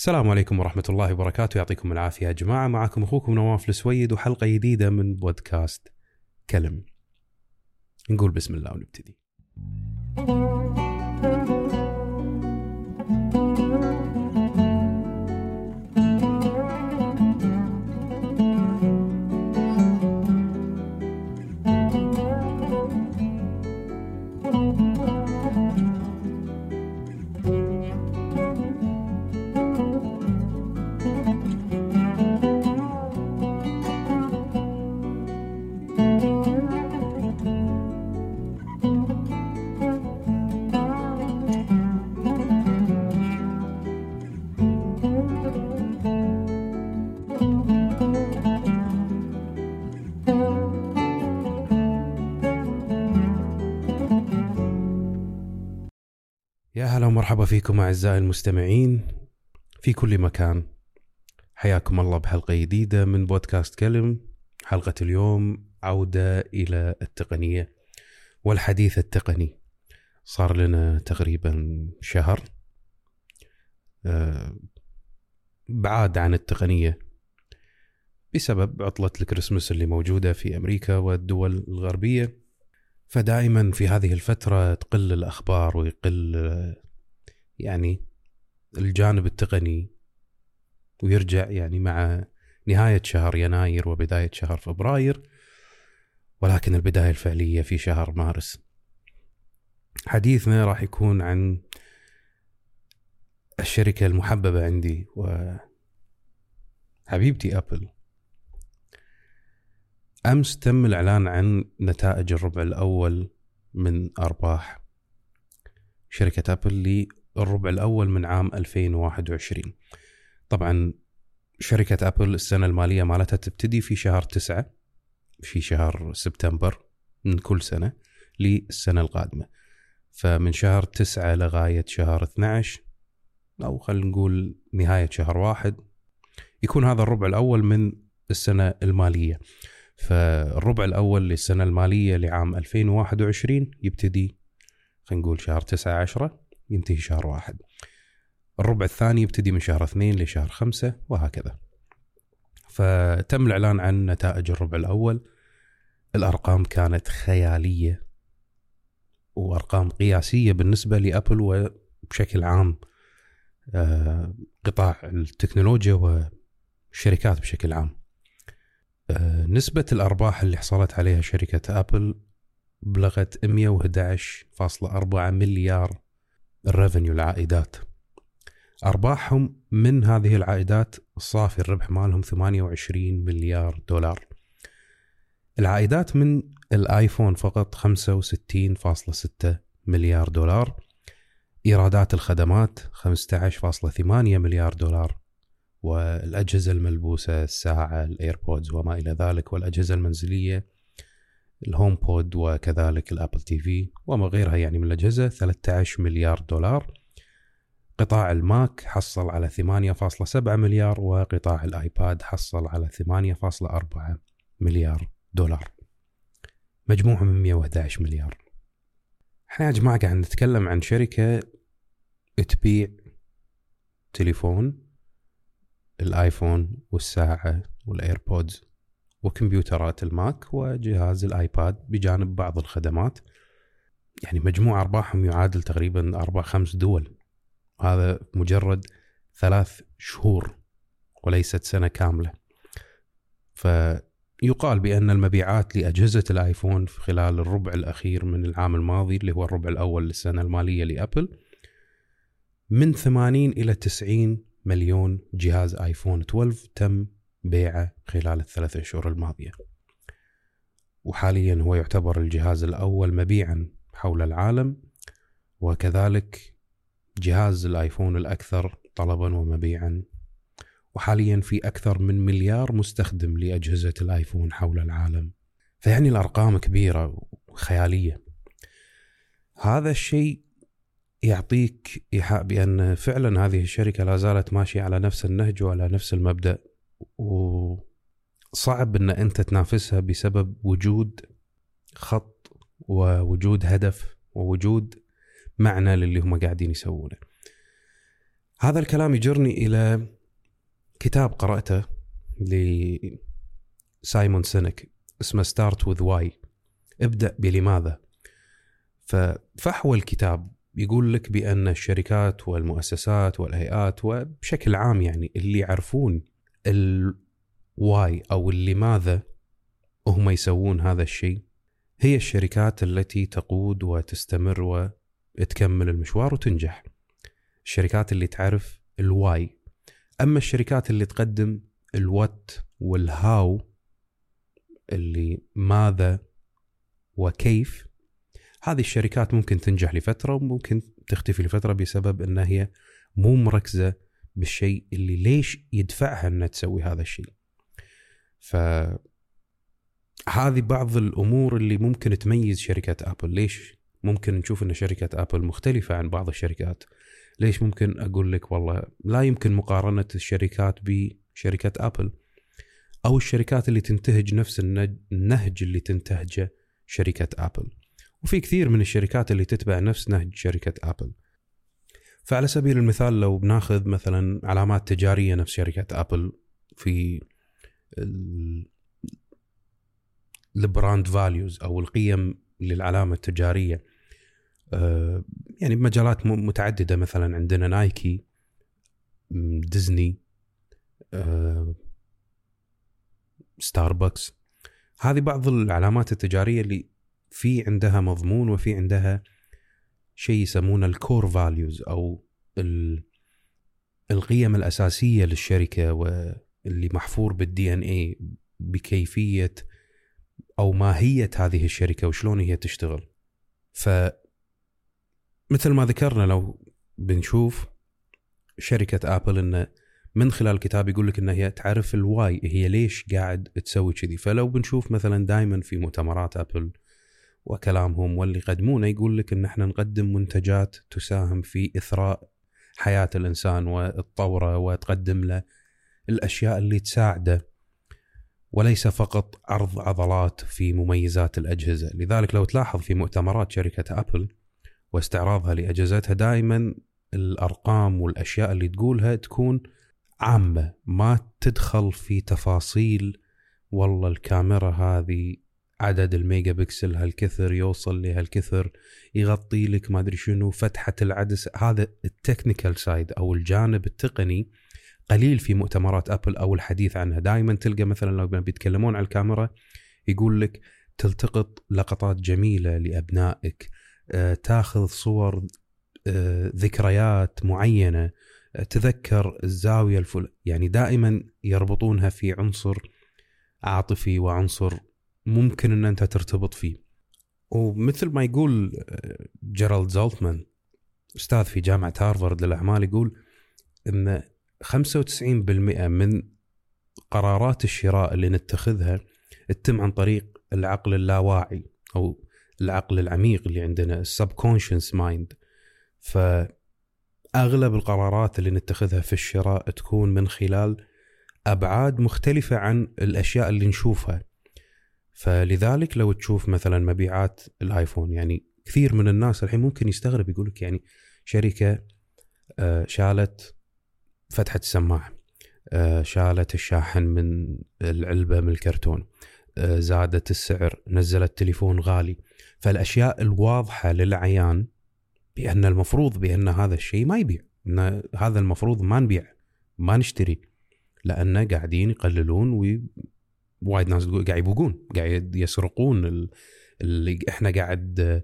السلام عليكم ورحمة الله وبركاته. يعطيكم العافية يا جماعة. معكم أخوكم نواف السويد وحلقة جديدة من بودكاست كلم. نقول بسم الله ونبتدي. ومرحبا فيكم أعزائي المستمعين في كل مكان. حياكم الله بحلقة جديدة من بودكاست كلم. حلقة اليوم عودة إلى التقنية والحديث التقني. صار لنا تقريبا شهر آه، بعاد عن التقنية بسبب عطلة الكريسماس اللي موجودة في أمريكا والدول الغربية. فدائما في هذه الفترة تقل الأخبار ويقل يعني الجانب التقني ويرجع يعني مع نهاية شهر يناير وبداية شهر فبراير ولكن البداية الفعلية في شهر مارس. حديثنا راح يكون عن الشركة المحببة عندي وحبيبتي أبل. أمس تم الإعلان عن نتائج الربع الأول من أرباح شركة أبل للربع الأول من عام 2021 طبعا شركة أبل السنة المالية مالتها تبتدي في شهر تسعة في شهر سبتمبر من كل سنة للسنة القادمة. فمن شهر تسعة لغاية شهر 12 أو خلينا نقول نهاية شهر واحد يكون هذا الربع الأول من السنة المالية. فالربع الأول للسنة المالية لعام 2021 يبتدي خلينا نقول شهر 9 10 ينتهي شهر واحد. الربع الثاني يبتدي من شهر اثنين لشهر خمسة وهكذا. فتم الإعلان عن نتائج الربع الأول. الأرقام كانت خيالية وأرقام قياسية بالنسبة لأبل وبشكل عام آه، قطاع التكنولوجيا والشركات بشكل عام. آه، نسبة الأرباح اللي حصلت عليها شركة أبل بلغت 111.4 مليار الريفنيو العائدات أرباحهم من هذه العائدات الصافي الربح مالهم 28 مليار دولار. العائدات من الآيفون فقط 65.6 مليار دولار. إيرادات الخدمات 15.8 مليار دولار. والأجهزة الملبوسة الساعة ال AirPods وما إلى ذلك والأجهزة المنزلية ال HomePod وكذلك ال Apple TV وما غيرها يعني من الأجهزة 13 مليار دولار. قطاع الماك حصل على 8.7 مليار وقطاع الآيباد حصل على 8.4 مليار دولار. مجموعة من 111 مليار. إحنا يا جماعة قاعد نتكلم عن شركة تبيع تليفون الآيفون والساعة وال AirPods وكمبيوترات الماك وجهاز الآيباد بجانب بعض الخدمات. يعني مجموع أرباحهم يعادل تقريبا أربع خمس دول. هذا مجرد ثلاث شهور وليست سنة كاملة. فيقال بأن المبيعات لأجهزة الآيفون في خلال الربع الأخير من العام الماضي اللي هو الربع الأول للسنة المالية لأبل من 80 إلى 90 مليون جهاز آيفون. 12 تم بيعه خلال الثلاث شهور الماضية. وحاليا هو يعتبر الجهاز الأول مبيعا حول العالم وكذلك جهاز الآيفون الأكثر طلبا ومبيعا. وحاليا في أكثر من مليار مستخدم لأجهزة الآيفون حول العالم. فيعني الأرقام كبيرة وخيالية. هذا الشيء يعطيك إيحاء بأن فعلا هذه الشركة لا زالت ماشية على نفس النهج وعلى نفس المبدأ. وصعب إن أنت تنافسها بسبب وجود خط ووجود هدف ووجود معنى للي هم قاعدين يسوونه. هذا الكلام يجرني إلى كتاب قرأته لسايمون سينك اسمه Start with Why ابدأ بلماذا. ففحوى الكتاب يقول لك بأن الشركات والمؤسسات والهيئات وبشكل عام يعني اللي يعرفون ال why أو اللماذا هم يسوون هذا الشيء؟ هي الشركات التي تقود وتستمر وتكمل المشوار وتنجح. الشركات اللي تعرف الواي أما الشركات اللي تقدم الوات والهاو اللي ماذا وكيف هذه الشركات ممكن تنجح لفترة وممكن تختفي لفترة بسبب انها هي مو مركزة بالشيء اللي ليش يدفعها إنها تسوي هذا الشيء. ف هذه بعض الأمور اللي ممكن تميز شركة آبل، ليش ممكن نشوف إن شركة آبل مختلفة عن بعض الشركات؟ ليش ممكن أقول لك والله لا يمكن مقارنة الشركات بشركة آبل أو الشركات اللي تنتهج نفس النهج اللي تنتهجه شركة آبل وفي كثير من الشركات اللي تتبع نفس نهج شركة آبل فعلى سبيل المثال لو بناخذ مثلا علامات تجارية نفس شركة ابل في ال brand values أو القيم للعلامة التجارية آه، يعني بمجالات متعددة مثلا عندنا نايكي ديزني ستاربكس هذه بعض العلامات التجارية اللي في عندها مضمون وفي عندها شيء يسمونه ال core values أو القيم الأساسية للشركة واللي محفور بال DNA بكيفية أو ماهية هذه الشركة وشلون هي تشتغل. ف مثل ما ذكرنا لو بنشوف شركة آبل انه من خلال الكتاب يقول لك إن هي تعرف ال why هي ليش قاعد تسوي كذي فلو بنشوف مثلا دائما في مؤتمرات آبل وكلامهم واللي يقدمونه يقول لك إن إحنا نقدم منتجات تساهم في إثراء حياة الإنسان وتطوره وتقدم له الأشياء اللي تساعده وليس فقط عرض عضلات في مميزات الأجهزة، لذلك لو تلاحظ في مؤتمرات شركة أبل واستعراضها لأجهزتها دائما الأرقام والأشياء اللي تقولها تكون عامة ما تدخل في تفاصيل والله الكاميرا هذه عدد الميجا بكسل هالكثر يوصل لهالكثر يغطي لك ما أدري شنو فتحة العدسة هذا ال technical side أو الجانب التقني قليل في مؤتمرات أبل أو الحديث عنها. دائما تلقى مثلا لو بيتكلمون عن الكاميرا يقول لك تلتقط لقطات جميلة لأبنائك آه، تاخذ صور آه، ذكريات معينة آه، تذكر الزاوية الفل يعني دائما يربطونها في عنصر عاطفي وعنصر ممكن إن أنت ترتبط فيه. ومثل ما يقول جيرالد زولتمان أستاذ في جامعة هارفارد للأعمال يقول إن 95% من قرارات الشراء اللي نتخذها تتم عن طريق العقل اللاواعي أو العقل العميق اللي عندنا ال subconscious mind فأغلب القرارات اللي نتخذها في الشراء تكون من خلال أبعاد مختلفة عن الأشياء اللي نشوفها. فلذلك لو تشوف مثلا مبيعات الآيفون يعني كثير من الناس الحين ممكن يستغرب يقول لك يعني شركة آه، شالت فتحة السماعة آه، شالت الشاحن من العلبة من الكرتون آه، زادت السعر نزلت تليفون غالي. فالأشياء الواضحة للعيان بأن المفروض بأن هذا الشيء ما يبيع إن هذا المفروض ما نبيع ما نشتري لأن قاعدين يقللون ووايد ناس قاعد يبوقون قاعد يسرقون اللي إحنا قاعد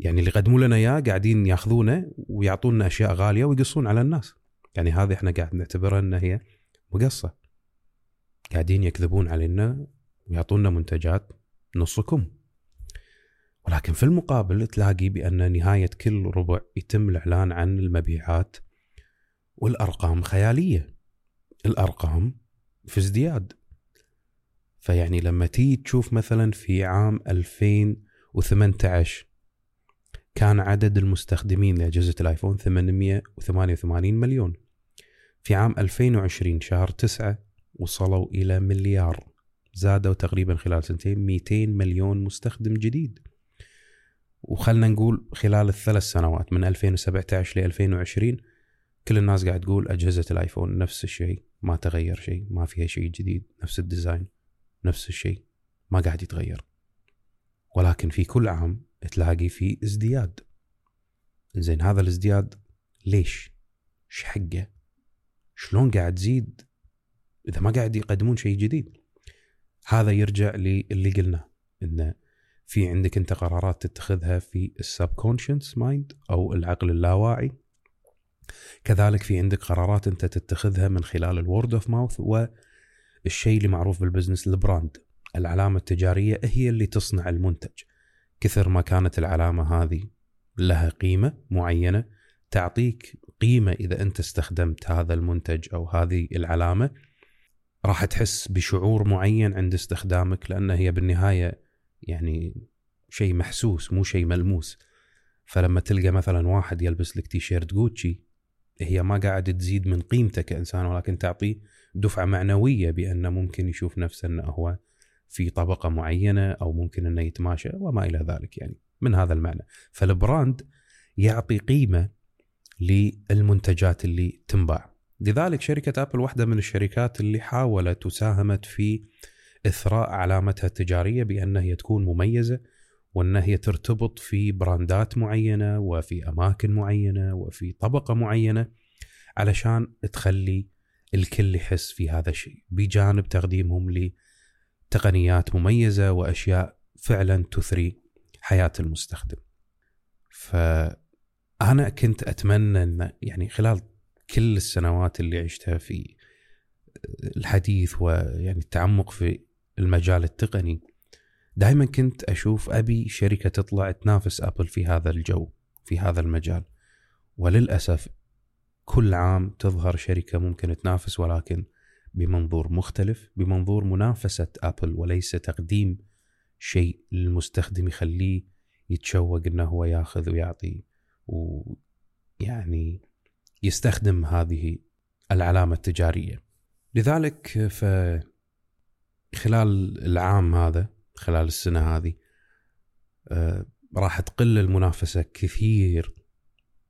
يعني اللي يقدموا لنا إياه قاعدين ياخذونه ويعطونا أشياء غالية ويقصون على الناس. يعني هذه إحنا قاعد نعتبرها إن هي مقصة. قاعدين يكذبون علينا ويعطونا منتجات نصكم. ولكن في المقابل تلاقي بأن نهاية كل ربع يتم الإعلان عن المبيعات والأرقام خيالية. الأرقام في ازدياد. فيعني لما تيجي تشوف مثلا في عام 2018 كان عدد المستخدمين لأجهزة الآيفون 888 مليون. في عام 2020 شهر 9 وصلوا إلى مليار. زادوا تقريبا خلال سنتين 200 مليون مستخدم جديد. وخلنا نقول خلال الثلاث سنوات من 2017 ل 2020 كل الناس قاعد تقول أجهزة الآيفون نفس الشيء ما تغير شيء ما فيها شيء جديد نفس ال design. نفس الشيء ما قاعد يتغير ولكن في كل عام تلاقي في ازدياد زين هذا الازدياد ليش؟ إيش حقه؟ شلون قاعد تزيد إذا ما قاعد يقدمون شيء جديد؟ هذا يرجع للي قلناه انه في عندك أنت قرارات تتخذها في ال subconscious mind أو العقل اللاواعي كذلك في عندك قرارات أنت تتخذها من خلال ال word of mouth والشيء اللي معروف بال business ال brand. العلامة التجارية هي اللي تصنع المنتج. كثر ما كانت العلامة هذه لها قيمة معينة تعطيك قيمة إذا أنت استخدمت هذا المنتج أو هذه العلامة راح تحس بشعور معين عند استخدامك لأن هي بالنهاية يعني شيء محسوس مو شيء ملموس. فلما تلقى مثلا واحد يلبس لك تيشيرت جوتشي هي ما قاعد تزيد من قيمته كإنسان ولكن تعطيه دفعة معنوية بانه ممكن يشوف نفسه أنه هو في طبقة معينة أو ممكن أنه يتماشى وما إلى ذلك يعني. من هذا المعنى. فال brand يعطي قيمة للمنتجات اللي تنباع. لذلك شركة أبل واحدة من الشركات اللي حاولت وساهمت في إثراء علامتها التجارية بأن هي تكون مميزة وأن هي ترتبط في براندات معينة وفي أماكن معينة وفي طبقة معينة علشان تخلي الكل يحس في هذا الشيء بجانب تقديمهم لتقنيات مميزة وأشياء فعلا تثري حياة المستخدم. فأنا كنت أتمنى إن يعني خلال كل السنوات اللي عشتها في الحديث ويعني التعمق في المجال التقني دائما كنت أشوف أبي شركة تطلع تنافس ابل في هذا الجو في هذا المجال وللأسف كل عام تظهر شركة ممكن تنافس ولكن بمنظور مختلف بمنظور منافسة ابل وليس تقديم شيء للمستخدم يخليه يتشوق إنه هو ياخذ ويعطي ويعني يستخدم هذه العلامة التجارية. لذلك ف خلال العام هذا خلال السنة هذه آه راح تقل المنافسة كثير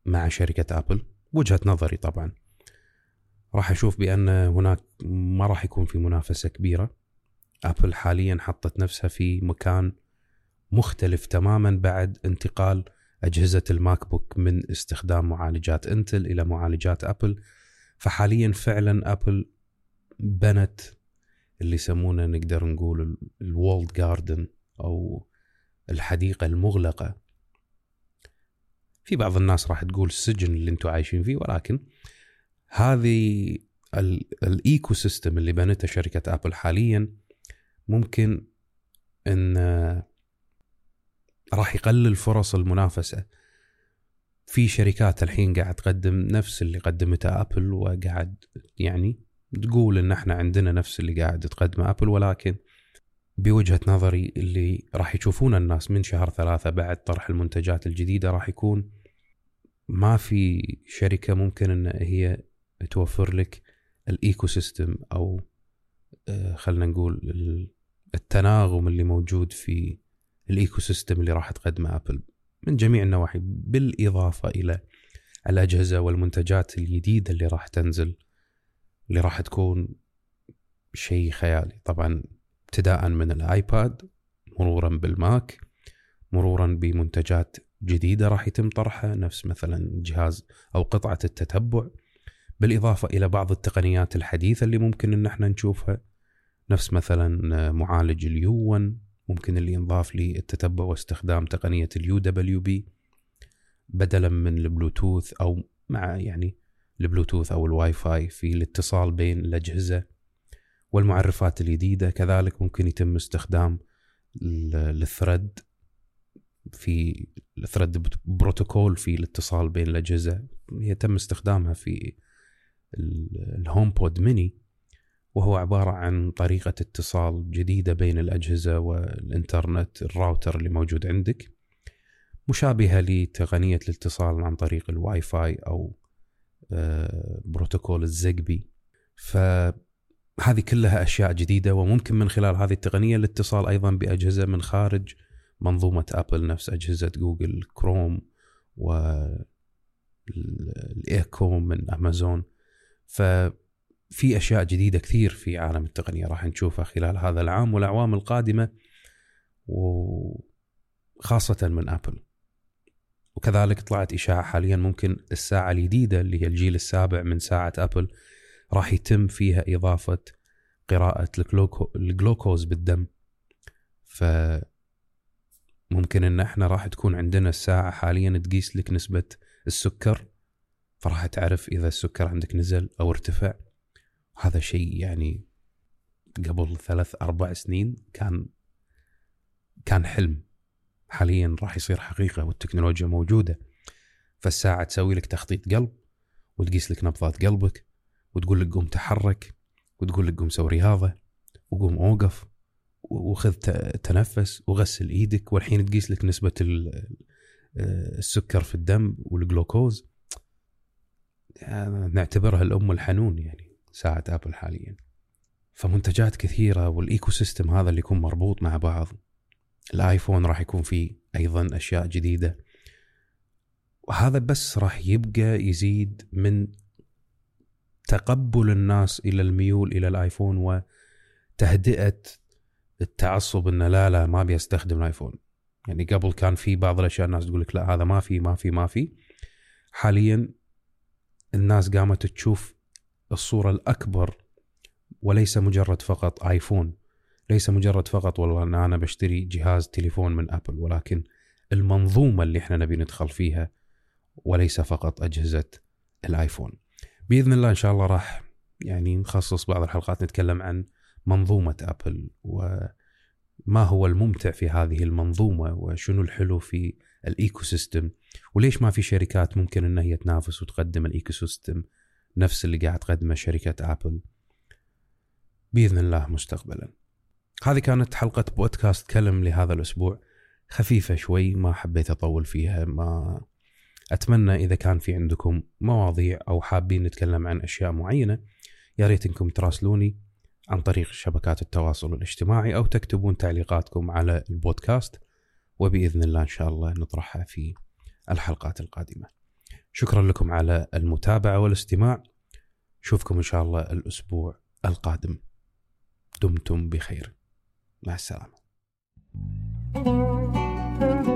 مع شركة أبل وجهة نظري طبعا. راح أشوف بأن هناك ما راح يكون في منافسة كبيرة. أبل حاليا حطت نفسها في مكان مختلف تماما بعد انتقال أجهزة ال MacBook من استخدام معالجات انتل إلى معالجات أبل فحاليا فعلا أبل بنت اللي يسمونه نقدر نقول ال walled garden أو الحديقة المغلقة. في بعض الناس راح تقول السجن اللي أنتم عايشين فيه ولكن هذه ال ecosystem اللي بنته شركة آبل حاليا ممكن إن راح يقلل فرص المنافسة. في شركات الحين قاعد تقدم نفس اللي قدمته آبل وقاعد يعني تقول إن إحنا عندنا نفس اللي قاعد تقدمه آبل ولكن بوجهة نظري اللي راح يشوفون الناس من شهر ثلاثة بعد طرح المنتجات الجديدة راح يكون ما في شركة ممكن إن هي توفر لك ال ecosystem أو آه، خلينا نقول التناغم اللي موجود في ال ecosystem اللي راح تقدمه آبل. من جميع النواحي بالإضافة إلى الأجهزة والمنتجات الجديدة اللي راح تنزل اللي راح تكون شيء خيالي. طبعا ابتداء من الآيباد مرورا بالماك مرورا بمنتجات جديدة راح يتم طرحها نفس مثلا جهاز أو قطعة التتبع. بالإضافة إلى بعض التقنيات الحديثة اللي ممكن إن إحنا نشوفها نفس مثلا معالج ال U1 ممكن اللي ينضاف للتتبع واستخدام تقنية ال UWB. بدلا من البلوتوث أو مع يعني البلوتوث أو الواي فاي في الاتصال بين الأجهزة. والمعرفات الجديدة. كذلك ممكن يتم استخدام ال Thread في ال Thread protocol في الاتصال بين الأجهزة. يتم استخدامها في ال HomePod mini وهو عبارة عن طريقة اتصال جديدة بين الأجهزة والإنترنت الراوتر اللي موجود عندك. مشابهة لتقنية الاتصال عن طريق الواي فاي أو بروتوكول ال Zigbee فهذه كلها أشياء جديدة وممكن من خلال هذه التقنية الاتصال أيضا بأجهزة من خارج منظومة ابل نفس أجهزة جوجل كروم و الايكو من أمازون. ففي أشياء جديدة كثير في عالم التقنية راح نشوفها خلال هذا العام والأعوام القادمة وخاصة من ابل وكذلك طلعت إشاعة حاليا ممكن الساعة الجديدة اللي هي الجيل السابع من ساعة ابل راح يتم فيها إضافة قراءة الجلوكوز بالدم. ف ممكن إن إحنا راح تكون عندنا الساعة حاليا تقيس لك نسبة السكر فراح تعرف إذا السكر عندك نزل أو ارتفع. هذا شيء يعني قبل ثلاث أربع سنين كان كان حلم. حاليا راح يصير حقيقة والتكنولوجيا موجودة. فالساعة تسوي لك تخطيط قلب وتقيس لك نبضات قلبك. وتقول لك قوم تحرك وتقول لك قوم سوي رياضة وقوم أوقف وخذ تنفس وغسل إيدك. والحين تقيس لك نسبة السكر في الدم والجلوكوز. نعتبرها الأم الحنون يعني ساعة آبل حاليا. فمنتجات كثيرة وال ecosystem هذا اللي يكون مربوط مع بعض. الآيفون راح يكون فيه أيضا أشياء جديدة. وهذا بس راح يبقى يزيد من تقبل الناس إلى الميول إلى الآيفون وتهدئة التعصب انه لا لا ما أبي أستخدم الآيفون. يعني قبل كان في بعض الأشياء الناس تقول لك لا هذا ما في ما في ما في. حاليا الناس قامت تشوف الصورة الأكبر وليس مجرد فقط آيفون. ليس مجرد فقط والله أن أنا بشتري جهاز تليفون من أبل ولكن المنظومة اللي إحنا نبي ندخل فيها وليس فقط أجهزة الآيفون. بإذن الله إن شاء الله راح يعني نخصص بعض الحلقات نتكلم عن منظومة أبل وما هو الممتع في هذه المنظومة وشنو الحلو في ال ecosystem وليش ما في شركات ممكن ان هي تنافس وتقدم ال ecosystem نفس اللي قاعد تقدمه شركة أبل. بإذن الله مستقبلا. هذه كانت حلقة بودكاست كلم لهذا الأسبوع. خفيفة شوي ما حبيت أطول فيها ما أتمنى إذا كان في عندكم مواضيع أو حابين نتكلم عن أشياء معينة يا ريت إنكم تراسلوني عن طريق شبكات التواصل الاجتماعي أو تكتبون تعليقاتكم على البودكاست وبإذن الله إن شاء الله نطرحها في الحلقات القادمة. شكرا لكم على المتابعة والاستماع. اشوفكم إن شاء الله الأسبوع القادم. دمتم بخير. مع السلامة. thank you